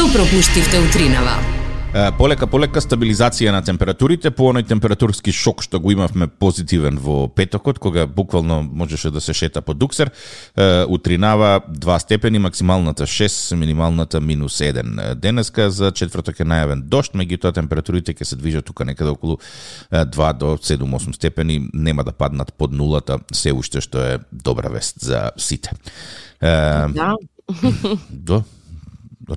Што пропуштивте утринава? Полека полека стабилизација на температурите, по оној температурски шок што го имавме позитивен во петокот, кога буквално можеше да се шета по дуксер, утринава 2 степени, максималната 6, минималната минус 1. Денеска за четврток е најавен дошт, меѓутоа температурите ќе се движат тука некаде околу 2 до 7-8 степени, нема да паднат под нулата, се уште што е добра вест за сите. Да. До,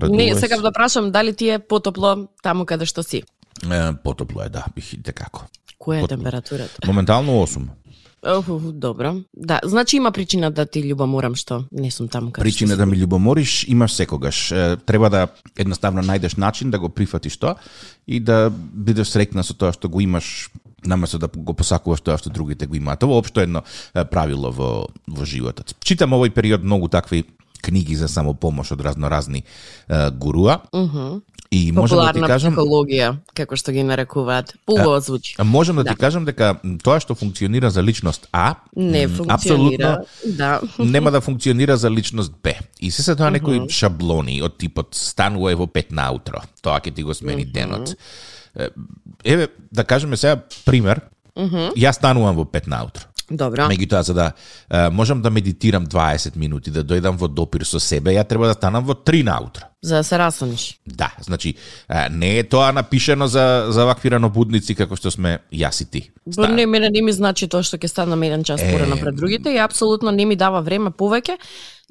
Не, сакам да прашам дали ти е потопло таму каде што си. Е, потопло е, да, бих и како. Која е Потопло. температурата? Моментално 8. Оху, добро. Да, значи има причина да ти љубоморам што не сум таму каде Причина што да ми љубомориш имаш секогаш. Треба да едноставно најдеш начин да го прифатиш тоа и да бидеш срекна со тоа што го имаш наместо да го посакуваш тоа што другите го имаат. Ова општо е едно правило во во животот. Читам овој период многу такви книги за самопомош од разноразни е, гуруа. Мгм. И можам да ти кажам психологија, како што ги нарекуваат. Поубаво звучи. А Можам да, ти Да. кажам дека тоа што функционира за личност А, Не функционира. Да. нема да функционира за личност Б. И се се тоа некои шаблони од типот станува во 5 наутро. Тоа ќе ти го смени денот. Е, Еве, да кажеме сега пример. Јас станувам во 5 наутро. Добро. Меѓутоа, за да можам да медитирам 20 минути, да дојдам во допир со себе, ја треба да станам во 3 наутро. За да се расониш. Да, значи, е, не е тоа напишено за, за вакви ранобудници како што сме јас и ти. Бо не, мене не ми значи тоа што ќе станам еден час Е. порано пред другите и апсолутно не ми дава време повеќе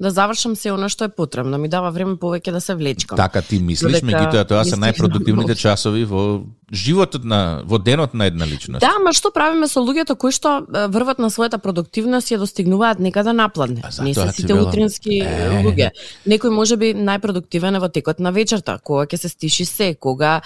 да завршам се она што е потребно. Ми дава време повеќе да се влечкам. Така ти мислиш, Додека меѓутоа тоа се најпродуктивните на часови во животот на во денот на една личност. Да, ма што правиме со луѓето кои што врват на својата продуктивност и ја достигнуваат некаде напладне? Не се сите велам. утрински Е. луѓе. Некој може би најпродуктивен е во текот на вечерта, кога ќе се стиши се, кога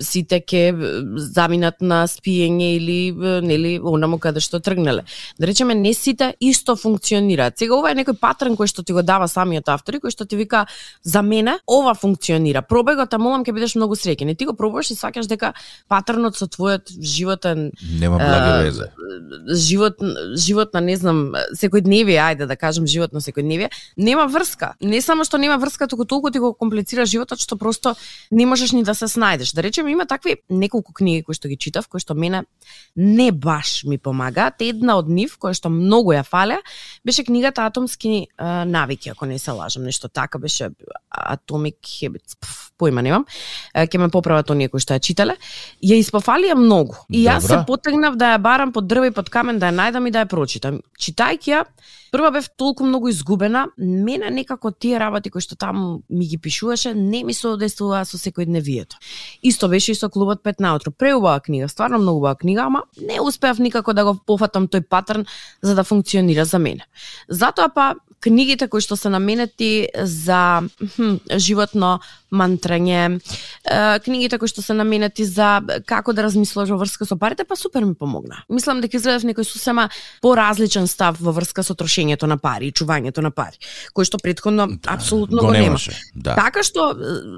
сите ќе заминат на спиење или нели онамо каде што тргнале. Да речеме не сите исто функционираат. Сега ова е некој патрн кој што ти го дава самиот автор и кој што ти вика за мене ова функционира. Пробај го, та молам ќе бидеш многу среќен. И ти го пробуваш и сваќаш дека патрнот со твојот животен Нема благи везе. живот живот на не знам секојдневие, ајде да кажем живот на секојдневие, нема врска. Не само што нема врска, туку толку ти го комплицира животот што просто не можеш ни да се снајдеш. Да речеме има такви неколку книги кои што ги читав, кои што мене не баш ми помагаат. Една од нив која што многу ја фале беше книгата Атомски навики, ако не се лажам, нешто така беше Atomic Habits. Пф, појма немам. Ќе ме поправат оние кои што ја читале. Ја испофалија многу. И јас се потегнав да ја барам под дрво и под камен да ја најдам и да ја прочитам. Читајќи ја, прва бев толку многу изгубена, мене некако тие работи кои што таму ми ги пишуваше не ми се одесуваа со секојдневието. Исто беше и со клубот Пет наутро. Преубава книга, стварно многу убава книга, ама не успеав никако да го пофатам тој патрн за да функционира за мене. Затоа па книгите кои што се наменети за хм, животно мантрање, е, книгите кои што се наменети за како да размислуваш во врска со парите, па супер ми помогна. Мислам дека изгледав некој сосема поразличен став во врска со трошењето на пари и чувањето на пари, кој што претходно апсолутно го, нема. немаше. Да. Така што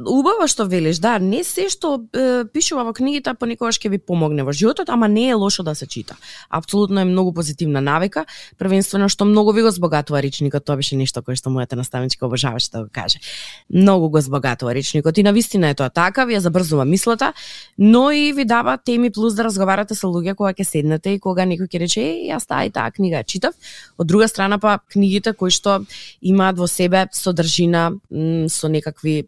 убаво што велиш, да, не се што е, пишува во книгите понекогаш ќе ви помогне во животот, ама не е лошо да се чита. Апсолутно е многу позитивна навика, првенствено што многу ви го збогатува речникот, тоа беше нешто кое што мојата наставничка обожаваше да го каже. Многу го збогатува речникот и навистина е тоа така, ви ја забрзува мислата, но и ви дава теми плюс да разговарате со луѓе кога ќе седнете и кога некој ќе рече, е, јас таа и таа книга ја читав. Од друга страна па книгите кои што имаат во себе содржина со некакви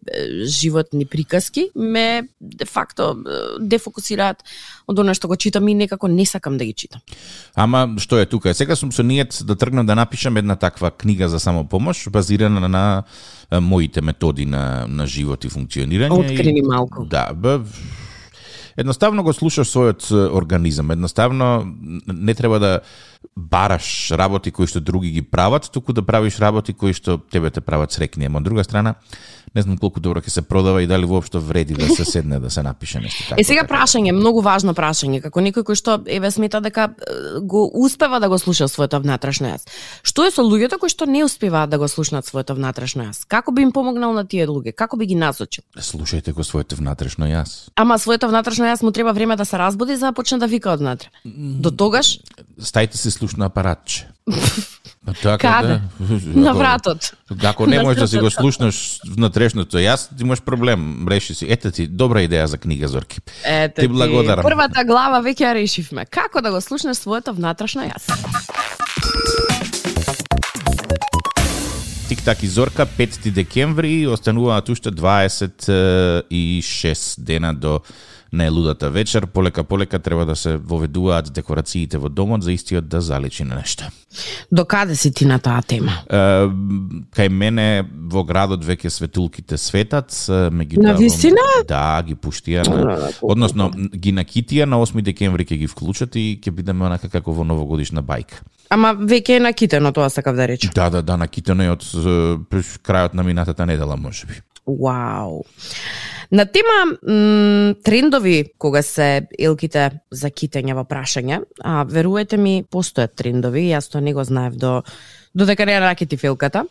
животни приказки, ме де факто дефокусираат од она што го читам и некако не сакам да ги читам. Ама што е тука? Сега сум со ниет да тргнам да напишам една таква книга за самопомош базирана на моите методи на на живот и функционирање. Открини малку. Да, бе, едноставно го слушаш својот организам. Едноставно не треба да бараш работи кои што други ги прават, туку да правиш работи кои што тебе те прават срекни. Ама од друга страна, не знам колку добро ќе се продава и дали воопшто вреди да се седне да се напише нешто така. Е сега прашање, многу важно прашање, како некој кој што еве смета дека го успева да го слуша своето внатрешно јас. Што е со луѓето кои што не успеваат да го слушнат своето внатрешно јас? Како би им помогнал на тие луѓе? Како би ги насочил? Слушајте го своето внатрешно јас. Ама своето внатрешно внатрешно јас му треба време да се разбуди за да почне да вика однатре. До тогаш Стајте се слушно апаратче. Така Каде? да. на вратот. Ако не можеш да си го слушнеш внатрешното јас, ти имаш проблем. Реши си. Ете ти, добра идеја за книга, Зорки. Ете Ти благодарам. Првата глава веќе ја решивме. Како да го слушнеш своето внатрешно јас? Тик-так и Зорка, 5 декември, остануваат уште 26 дена до најлудата вечер. Полека полека треба да се воведуваат декорациите во домот за истиот да заличи на нешто. До каде си ти на таа тема? Е, кај мене во градот веќе светулките светат, меѓутоа На вистина? Да, ги пуштија на односно ги накитија на 8 декември ќе ги вклучат и ќе бидеме онака како во новогодишна бајка. Ама веќе е накитено тоа сакав да речам. Да, да, да, накитено е од крајот на минатата недела можеби. Вау. На тема м, трендови кога се елките за китење во прашање, а верувате ми постојат трендови, јас тоа не го знаев до додека не ракети филката.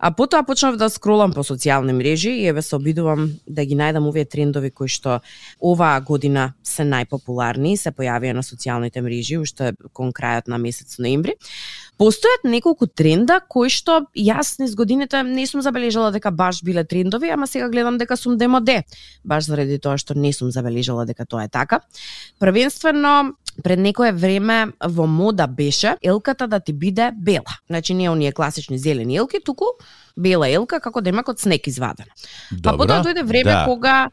А потоа почнав да скролам по социјални мрежи и еве се обидувам да ги најдам овие трендови кои што оваа година се најпопуларни и се појавија на социјалните мрежи уште кон крајот на месец ноември. Постојат неколку тренда кои што јас низ годините не сум забележала дека баш биле трендови, ама сега гледам дека сум демоде, баш заради тоа што не сум забележала дека тоа е така. Првенствено пред некое време во мода беше елката да ти биде бела. Значи не оние класични зелени елки, туку бела елка како демак од снег извадена. Па потоа дојде време да. кога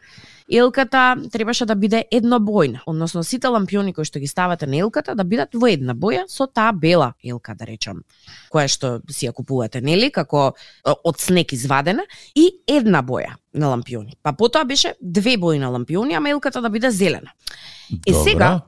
елката требаше да биде еднобојна, односно сите лампиони кои што ги ставате на елката да бидат во една боја со таа бела елка, да речам, која што си ја купувате, нели, како е, од снег извадена и една боја на лампиони. Па потоа беше две бои на лампиони, ама елката да биде зелена. Е Добро. сега,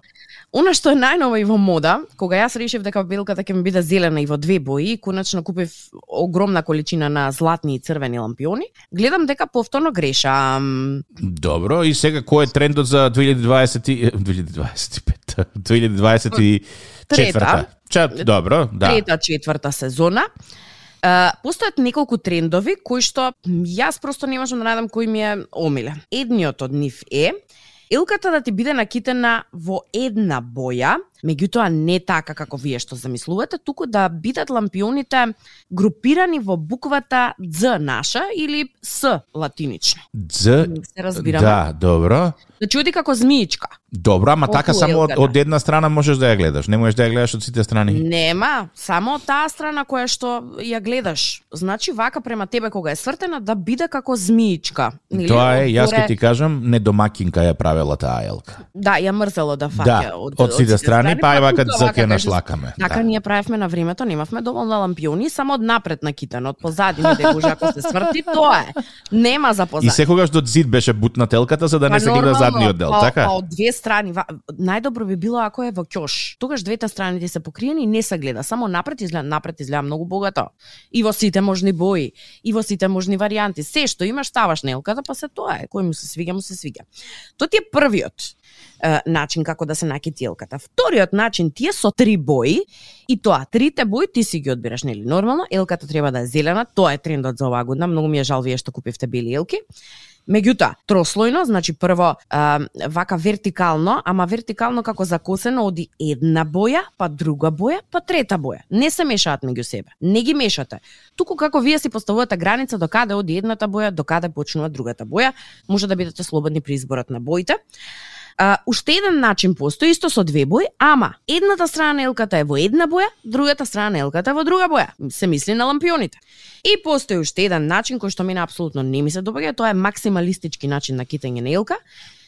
Она што е најново и во мода, кога јас решив дека белката ќе ми биде зелена и во две бои, и конечно купив огромна количина на златни и црвени лампиони, гледам дека повторно грешам. Добро, и сега кој е трендот за 2020 и- 2025 2024 Трета. Добро, да. трета, четврта сезона. Uh, постојат неколку трендови кои што јас просто не можам да најдам кој ми е омилен. Едниот од нив е Илката да ти биде накитена во една боја, меѓутоа не така како вие што замислувате, туку да бидат лампионите групирани во буквата Дз наша или С латинично. Дз, Се разбираме. да, добро. Значи оди како змиичка. Добро, ама така само од, елката. од една страна можеш да ја гледаш, не можеш да ја гледаш од сите страни. Нема, само од таа страна која што ја гледаш. Значи вака према тебе кога е свртена да биде како змиичка. Нели? Тоа е, јас Одгоре- ти кажам, недомакинка ја правела таа елка. Да, ја мрзело да фаќа Да, од сите страни, па вака тука дзак ја кажеш, нашлакаме. Така Да. ние правевме на времето, немавме доволно лампиони, само од напред накитано, од позади не дека ако се сврти, тоа е. Нема за позади. И секогаш до зид беше бутна телката за да не Па се гледа задниот дел, па, така? Па од две страни, ва- најдобро би било ако е во ќош. Тогаш двете страни ти се покриени и не се гледа, само напред изгледа, напред изгледа многу богато. И во сите можни бои, и во сите можни варијанти. Се што имаш ставаш на елката, па се тоа е. Кој му се свига, му се свига. Тоа ти е првиот е, начин како да се наки тилката. Вториот начин ти е со три бои и тоа трите бои ти си ги одбираш нели нормално. Елката треба да е зелена, тоа е трендот за оваа година. Многу ми е жал вие што купивте бели елки. Меѓутоа, трослојно, значи прво а, вака вертикално, ама вертикално како закосено оди една боја, па друга боја, па трета боја. Не се мешаат меѓу себе. Не ги мешате. Туку како вие си поставувате граница до каде оди едната боја, до каде почнува другата боја, може да бидете слободни при изборот на боите. А, уште еден начин постои, исто со две бои, ама едната страна на елката е во една боја, другата страна на елката е во друга боја. Се мисли на лампионите. И постои уште еден начин кој што мене апсолутно не ми се допаѓа, тоа е максималистички начин на китење на елка.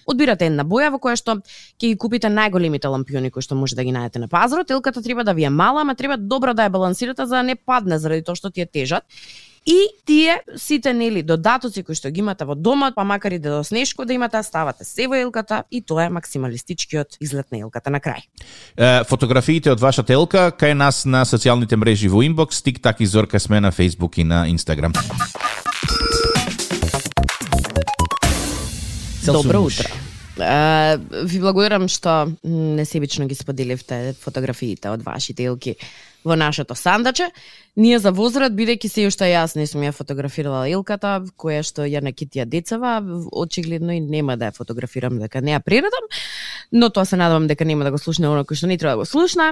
Одбирате една боја во која што ќе ги купите најголемите лампиони кои што може да ги најдете на пазарот. Елката треба да ви е мала, ама треба добро да ја балансирате за да не падне заради тоа што ти е тежат. И тие сите нели додатоци кои што ги имате во домот, па макар и да до снешко да имате, ставате се во елката и тоа е максималистичкиот изглед на елката на крај. Е, фотографиите од вашата елка кај нас на социјалните мрежи во инбокс, тик так и Зорка сме на Facebook и на Instagram. Добро утро. А, ви благодарам што несебично ги споделивте фотографиите од вашите илки во нашето сандаче. Ние за возраст, бидејќи се уште јас не сум ја фотографирала илката, која што ја на китија децава, очигледно и нема да ја фотографирам дека не ја прередам, но тоа се надевам дека нема да го слушне оно кој што не треба да го слушна,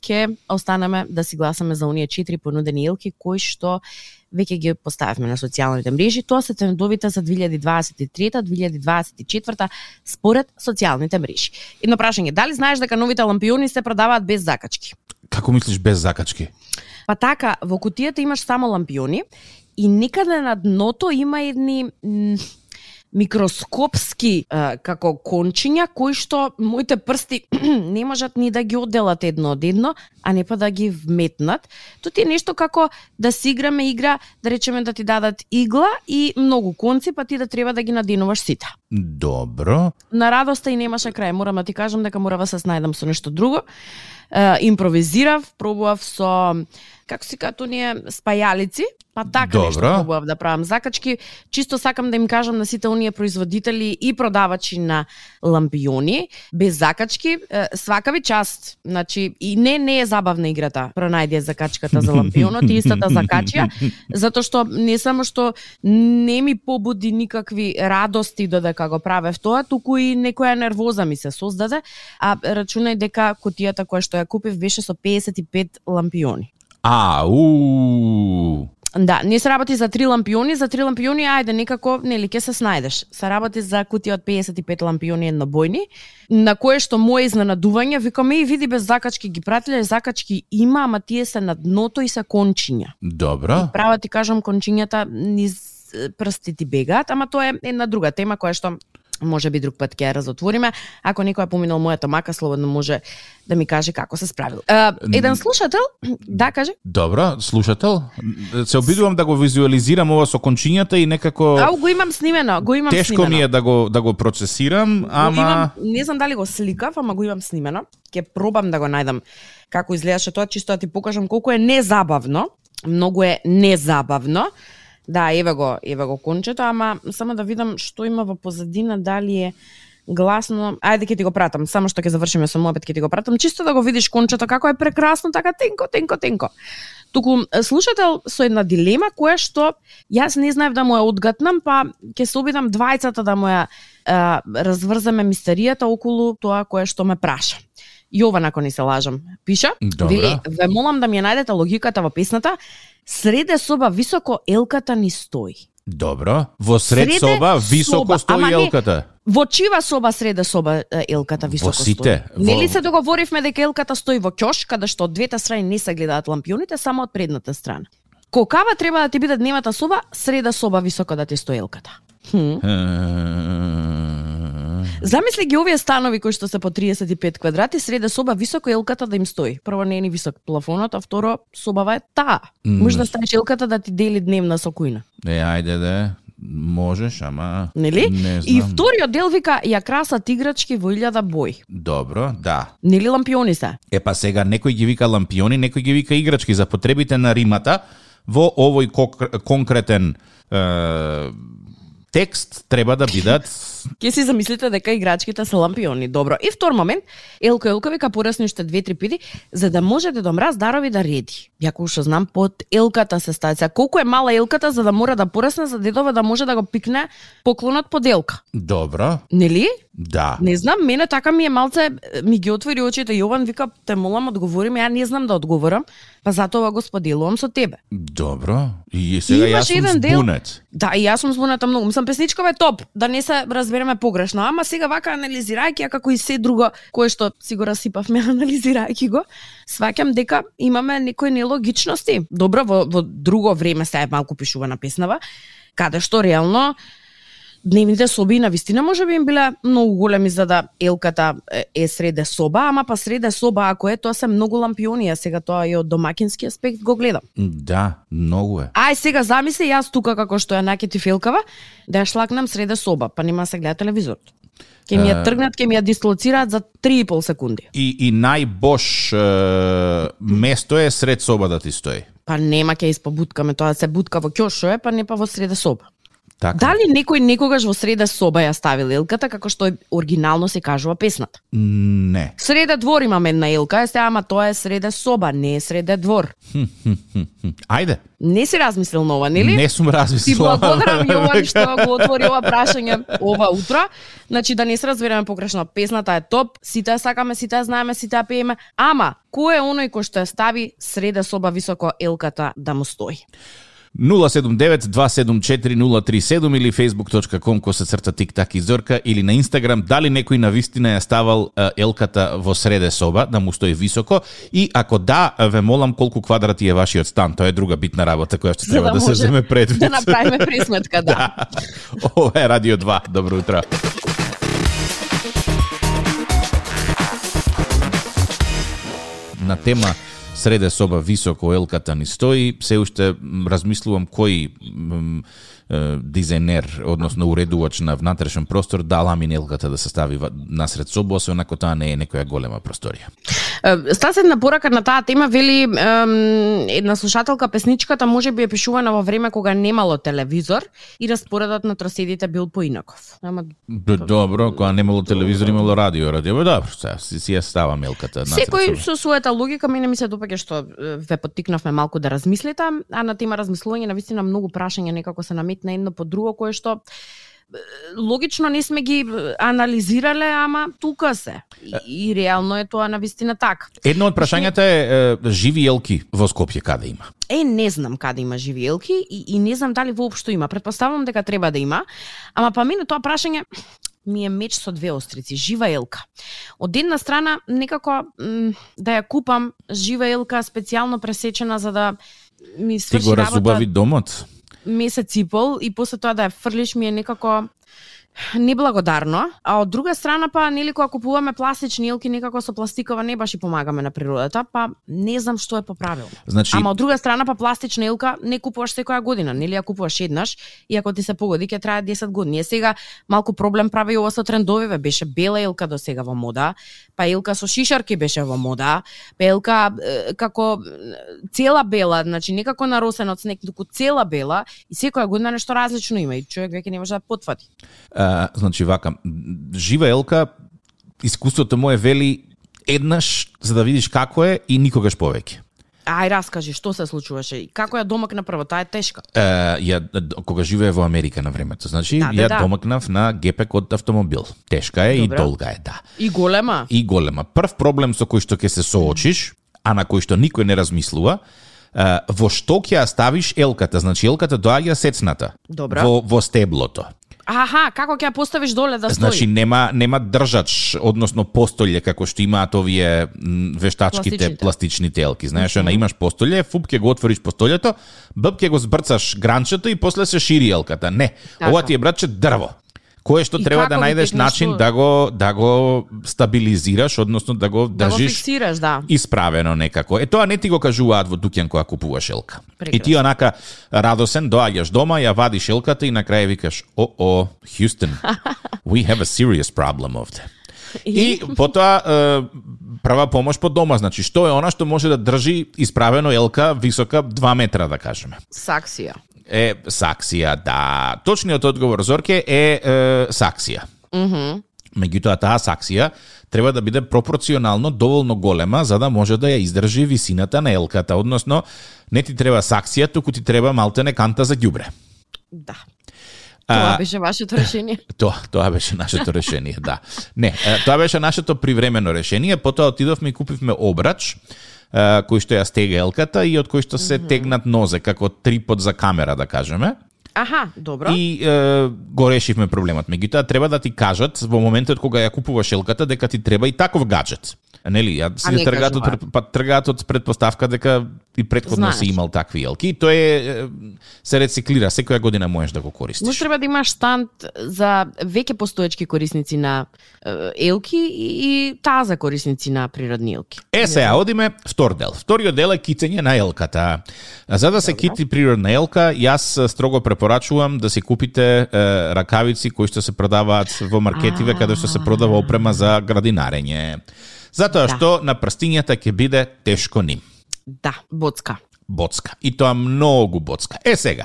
ке останеме да си гласаме за оние четири понудени илки кои што веќе ги поставивме на социјалните мрежи. Тоа се трендовите за 2023-2024 според социјалните мрежи. Едно прашање, дали знаеш дека новите лампиони се продаваат без закачки? Како мислиш без закачки? Па така, во кутијата имаш само лампиони и некаде на дното има едни микроскопски а, како кончиња кои што моите прсти не можат ни да ги одделат едно од едно, а не па да ги вметнат. Тоа ти е нешто како да си играме игра, да речеме да ти дадат игла и многу конци, па ти да треба да ги наденуваш сите. Добро. На радоста и немаше крај. Морам да ти кажам дека мора да се снајдам со нешто друго. Uh, импровизирав, пробував со како си като ние спајалици, па така Добро. нешто пробував да правам закачки. Чисто сакам да им кажам на сите оние производители и продавачи на лампиони без закачки, свака част. Значи и не не е забавна играта. Пронајде закачката за лампионот и истата закачија, затоа што не само што не ми побуди никакви радости додека го правев тоа, туку и некоја нервоза ми се создаде, а рачунај дека кутијата која што ја купив беше со 55 лампиони. А, у. Да, не се работи за три лампиони, за три лампиони ајде некако нели ќе се снајдеш. Се работи за кутија од 55 лампиони еднобојни, на кое што моje изненадување викаме и види без закачки ги пратиле, закачки има, ама тие се на дното и се кончиња. Добро. Права ти кажам кончињата низ прстите ти бегаат, ама тоа е една друга тема која што може би друг пат ќе ја разотвориме. Ако некој е поминал мојата мака, слободно може да ми каже како се справил. Uh, еден слушател, да, каже? Добро, слушател. Се обидувам да го визуализирам ова со кончињата и некако А, го имам снимено, го имам Тешко снимено. ми е да го да го процесирам, ама имам, не знам дали го сликав, ама го имам снимено. Ќе пробам да го најдам како изгледаше тоа, чисто да ти покажам колку е незабавно. Многу е незабавно. Да, еве го, еве го кончето, ама само да видам што има во позадина, дали е гласно. Ајде ќе ти го пратам, само што ќе завршиме со мобет ќе ти го пратам, чисто да го видиш кончето како е прекрасно, така тенко, тенко, тенко. Туку слушател со една дилема која што јас не знаев да му ја одгатнам, па ќе се обидам двајцата да му ја разврзаме мистеријата околу тоа кое што ме праша. Јован, ако не се лажам, пиша, Добра. вели, ве молам да ми ја најдете логиката во песната, среде соба високо елката ни стои. Добро. Во сред Среде соба високо соба, стои ама не- елката. Во чива соба среде соба елката високо сите, стои? Нели во- се договоривме дека елката стои во ќош, каде што од двете страни не се гледаат лампионите, само од предната страна. Кокава треба да ти биде дневната соба, среда соба високо да ти стои елката. Хм. Замисли ги овие станови кои што се по 35 квадрати, среде соба високо елката да им стои. Прво не е ни висок плафонот, а второ собава е таа. Може да ставиш елката да ти дели дневна со кујна. Е, ајде да можеш, ама Нели? Не знам. И вториот дел вика ја красат играчки во илјада бој. Добро, да. Нели лампиони се? Е па сега некој ги вика лампиони, некој ги вика играчки за потребите на римата во овој конкретен е, текст треба да бидат Ке си замислите дека играчките се лампиони. Добро. И втор момент, Елко Елко вика порасни уште две-три пиди, за да може да домраз дарови да реди. Јако уште знам под елката се стаја. Сега, Колку е мала елката за да мора да порасне за дедове да може да го пикне поклонот под елка. добро. Нели? Да. Не знам, мене така ми е малце, ми ги отвори очите. Јован вика, те молам, одговори ми, ја не знам да одговорам, па затоа го споделувам со тебе. Добро. И сега јас сум еден дел- збунет. Да, и јас сум збуната многу. Мислам, песничкава е топ, да не се разбереме погрешно. Ама сега вака анализирајќи, а како и се друго, кое што си го расипавме анализирајќи го, сваќам дека имаме некои нелогичности. Добро, во, во друго време се е малку пишувана песнава, каде што реално дневните соби на вистина може би им биле многу големи за да елката е- среде соба, ама па среде соба ако е, тоа се многу лампиони, а сега тоа и од домакински аспект го гледам. Да, многу е. Ај сега замисли јас тука како што ја накети филкава, да ја шлакнам среде соба, па нема да се гледа телевизорот. Ке ми ја тргнат, ке ми ја дислоцираат за 3,5 секунди. И, и најбош е, место е сред соба да ти стои. Па нема ке испобуткаме тоа да се бутка во ќошо е, па не па во среде соба. Така. Дали некој некогаш во среда соба ја ставил елката како што оригинално се кажува песната? Не. Среда двор имам една елка, е се ама тоа е среда соба, не е среда двор. Ајде. Не си размислил на ова, нели? Не сум Ти размислил. благодарам Јован што го отвори ова прашање ова утро. Значи да не се разбереме погрешно, песната е топ, сите ја сакаме, сите ја знаеме, сите ја пееме, ама кој е оној кој што ја стави среда соба високо елката да му стои? 079-274-037 или facebook.com коса црта тик-так и зорка или на Инстаграм дали некој на вистина ја ставал елката во среде соба да му стои високо и ако да, ве молам колку квадрати е вашиот стан, тоа е друга битна работа која што треба да да, се земе предвид. Да направиме пресметка, да. Ова е Радио 2. Добро утро. На тема среде соба високо елката ни стои, се уште размислувам кој м, дизајнер, односно уредувач на внатрешен простор да ламин елката да се стави насред соба, се онако таа не е некоја голема просторија. Е, Стас една порака на таа тема вели една слушателка песничката може би е пишувана во време кога немало телевизор и распоредот на троседите бил поинаков. Ама Добро, кога немало телевизор, имало радио, радио, бе, добро, сега си, си ја ставам елката насред Секој со својата логика мене ми се допаѓа што ве поттикнавме малку да размислите, а на тема размислување на вистина многу прашања некако се наметна едно по друго кое што логично не сме ги анализирале, ама тука се. И, и реално е тоа на вистина така. Едно од прашањата е, е живи елки во Скопје каде има? Е, не знам каде има живи елки и, и не знам дали воопшто има. Предпоставувам дека треба да има, ама па мене тоа прашање ми е меч со две острици, жива елка. Од една страна, некако да ја купам жива елка специјално пресечена за да ми Ти сврши го работа разубави домот? Месец и пол и после тоа да ја фрлиш ми е некако неблагодарно, а од друга страна па нели кога купуваме пластични елки некако со пластикова не баш и помагаме на природата, па не знам што е поправилно. Значи, Ама од друга страна па пластична елка не купуваш секоја година, нели ја купуваш еднаш и ако ти се погоди ќе трае 10 години. Е сега малку проблем прави ова со трендовиве, беше бела елка до сега во мода, па елка со шишарки беше во мода, па елка е, како цела бела, значи не како наросен од снег, туку цела бела и секоја година нешто различно има и човек веќе не може да потфати. А, значи вака, жива елка, искуството му е вели еднаш за да видиш како е и никогаш повеќе. Ај раскажи што се случуваше и како ја домакна прво, таа е тешка. Е, ја кога живее во Америка на времето. Значи, Да, да, ја да. домакнав на гепек од автомобил. Тешка е Добро. и долга е, да. И голема. И голема. Прв проблем со кој што ќе се соочиш, а на кој што никој не размислува, е, во што ќе ја ставиш елката? Значи, елката доаѓа сецната Добро. во, во стеблото. Аха, како ќе ја поставиш доле да стои? Значи нема нема држач, односно постолје како што имаат овие вештачките Пластичните. пластичните елки. Знаеш, она имаш постолје, фуп ќе го отвориш постолјето, бб ќе го збрцаш гранчето и после се шири елката. Не, Така. ова ти е братче дрво. Кое што И треба да најдеш начин да го да го стабилизираш, односно да го да го држиш фиксираш, да. исправено некако. Е тоа не ти го кажуваат во дуќан кога купуваш елка. Прекрасно. И ти онака радосен доаѓаш дома, ја вадиш елката и на крај викаш: "О, о, Houston, we have a serious problem ovde." И потоа е, прва помош по дома, значи што е она што може да држи исправено елка висока 2 метра да кажеме. Саксија. Е саксија, да. Точниот одговор Зорке е, е саксија. Меѓутоа таа саксија треба да биде пропорционално доволно голема за да може да ја издржи висината на елката, односно не ти треба саксија, туку ти треба малтене канта за ѓубре. Да. Тоа беше вашето решение. Тоа, тоа беше нашето решение, да. Не, тоа беше нашето привремено решение, потоа отидовме и купивме обрач, кој што ја стега елката и од кој што се тегнат нозе, како трипод за камера, да кажеме. Аха, добро. И е, го решивме проблемот. Меѓутоа треба да ти кажат во моментот кога ја купуваш елката дека ти треба и таков гаджет. Нели, ја А си не тргаат од, па, тргаат од предпоставка дека и предходно Знаеш. си имал такви елки. И тоа е, се рециклира, секоја година можеш да го користиш. Може треба да имаш станд за веќе постоечки корисници на елки и, таа за корисници на природни елки. Е, сега одиме втор дел. Вториот дел е китење на елката. За да се кити природна елка, јас строго препорачувам да си купите е, ракавици кои што се продаваат во маркетиве каде што се продава опрема за градинарење. Затоа Да. што на прстињата ќе биде тешко ним. Да, боцка. боцка. И тоа многу боцка. Е сега,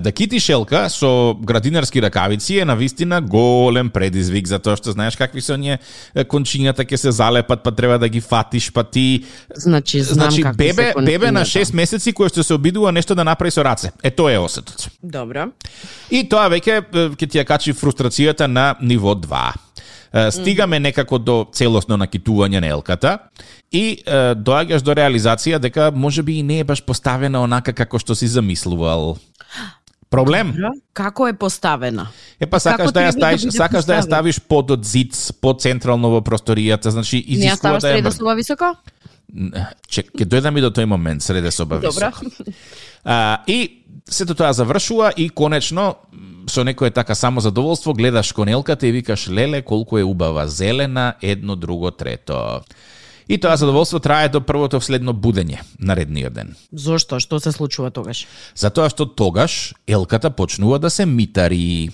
да китиш елка со градинарски ракавици е на вистина голем предизвик, затоа што знаеш какви се оние кончињата ќе се залепат, па треба да ги фатиш, па ти... Значи, знам значи какви бебе, се бебе на кончињата. 6 месеци кој што се обидува нешто да направи со раце. Е тоа е осетот. Добро. И тоа веќе ќе ти ја качи фрустрацијата на ниво 2. Стигаме некако до целосно накитување на елката и доаѓаш до реализација дека може би и не е баш поставена онака како што си замислувал. Проблем? Како е поставена? Е па сакаш Како да ја да ставиш, биде сакаш да ја ставиш под од зид, под централно во просторијата, значи Не изискува ставаш да ја мр... соба високо? Чек, ќе дојдам и до тој момент, среде соба високо. А, и сето тоа завршува и конечно со некое така само задоволство гледаш конелката и викаш леле колку е убава зелена, едно, друго, трето. И тоа задоволство трае до првото вследно будење наредниот ден. Зошто? Што се случува тогаш? Затоа што тогаш елката почнува да се митари.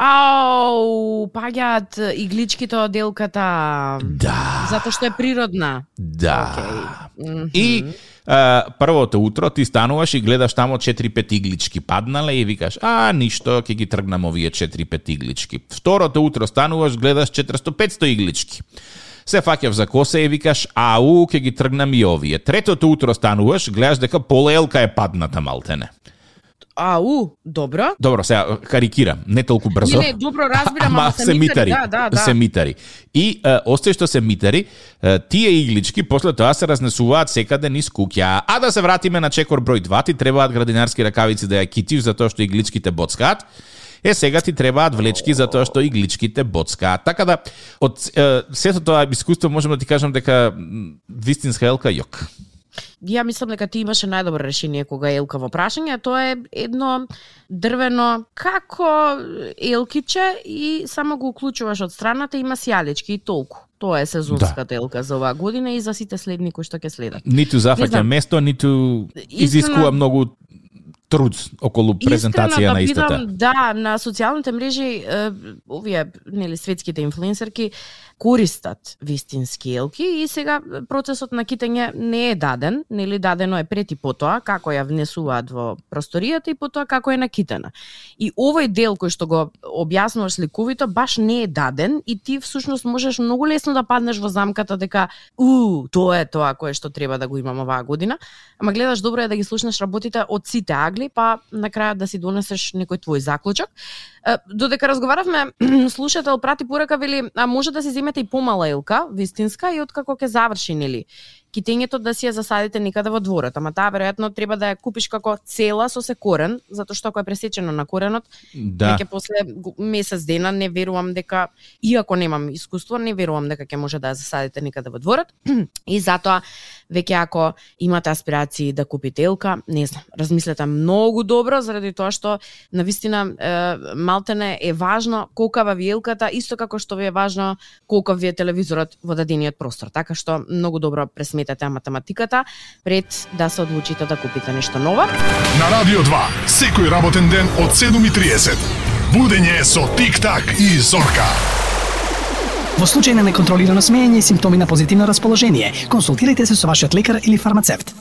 Ау, паѓаат игличките од делката. Да. Затоа што е природна. Да. Океј. И а, првото утро ти стануваш и гледаш тамо 4-5 иглички паднале и викаш, а, ништо, ќе ги тргнам овие 4-5 иглички. Второто утро стануваш, гледаш 400-500 иглички. Се фаќав за коса и викаш, ау, ќе ги тргнам и овие. Третото утро стануваш, гледаш дека пола елка е падната малтене. Ау, добро. Добро, сега карикирам, не толку брзо. Не, не, добро разбирам, Ама се митари. Да, да, да. Се митари. И е, остај што се митари, е, тие иглички после тоа се разнесуваат секаде низ куќа. А да се вратиме на чекор број 2, ти требаат градинарски ракавици да ја китиш затоа што игличките боцкаат. Е, сега ти требаат влечки затоа што игличките боцкаат. Така да, од е, сето тоа искуство можам да ти кажам дека вистинска елка јок. Ја мислам дека ти имаше најдобро решение кога елка во прашање, а тоа е едно дрвено како елкиче и само го уклучуваш од страната има сјалички и толку. Тоа е сезонската да. елка за оваа година и за сите следни кои што ќе следат. Ниту зафаќа место, ниту изискува Искрено- многу труд околу презентација Искрено на истата. бидам, да, на социјалните мрежи овие нели светските инфлуенсерки користат вистински елки и сега процесот на китење не е даден, нели дадено е пред и потоа како ја внесуваат во просторијата и потоа како е накитена. И овој дел кој што го објаснуваш сликовито баш не е даден и ти всушност можеш многу лесно да паднеш во замката дека у, тоа е тоа кое што треба да го имам оваа година, ама гледаш добро е да ги слушнеш работите од сите агли, па на крајот да си донесеш некој твој заклучок. Додека разговаравме, слушател прати порака вели, а може да се земете и помала елка, вистинска, и откако ќе заврши, нели? Китењето да си ја засадите некаде во дворот, ама таа веројатно треба да ја купиш како цела со се корен, затоа што ако е пресечено на коренот, Да. веќе после месец дена не верувам дека иако немам искуство, не верувам дека ќе може да ја засадите некаде во дворот. и затоа веќе ако имате аспирации да купите елка, не знам, размислете многу добро заради тоа што на вистина е, малтене е важно колкава ви елката, исто како што ви е важно колкав ви е телевизорот во дадениот простор. Така што многу добро пресметете математиката пред да се одлучите да купите нешто ново. На Радио 2, секој работен ден од 7.30. Будење со Тик-так и Зорка. Во случај на неконтролирано смеење и симптоми на позитивно расположение, консултирайте се со вашиот лекар или фармацевт.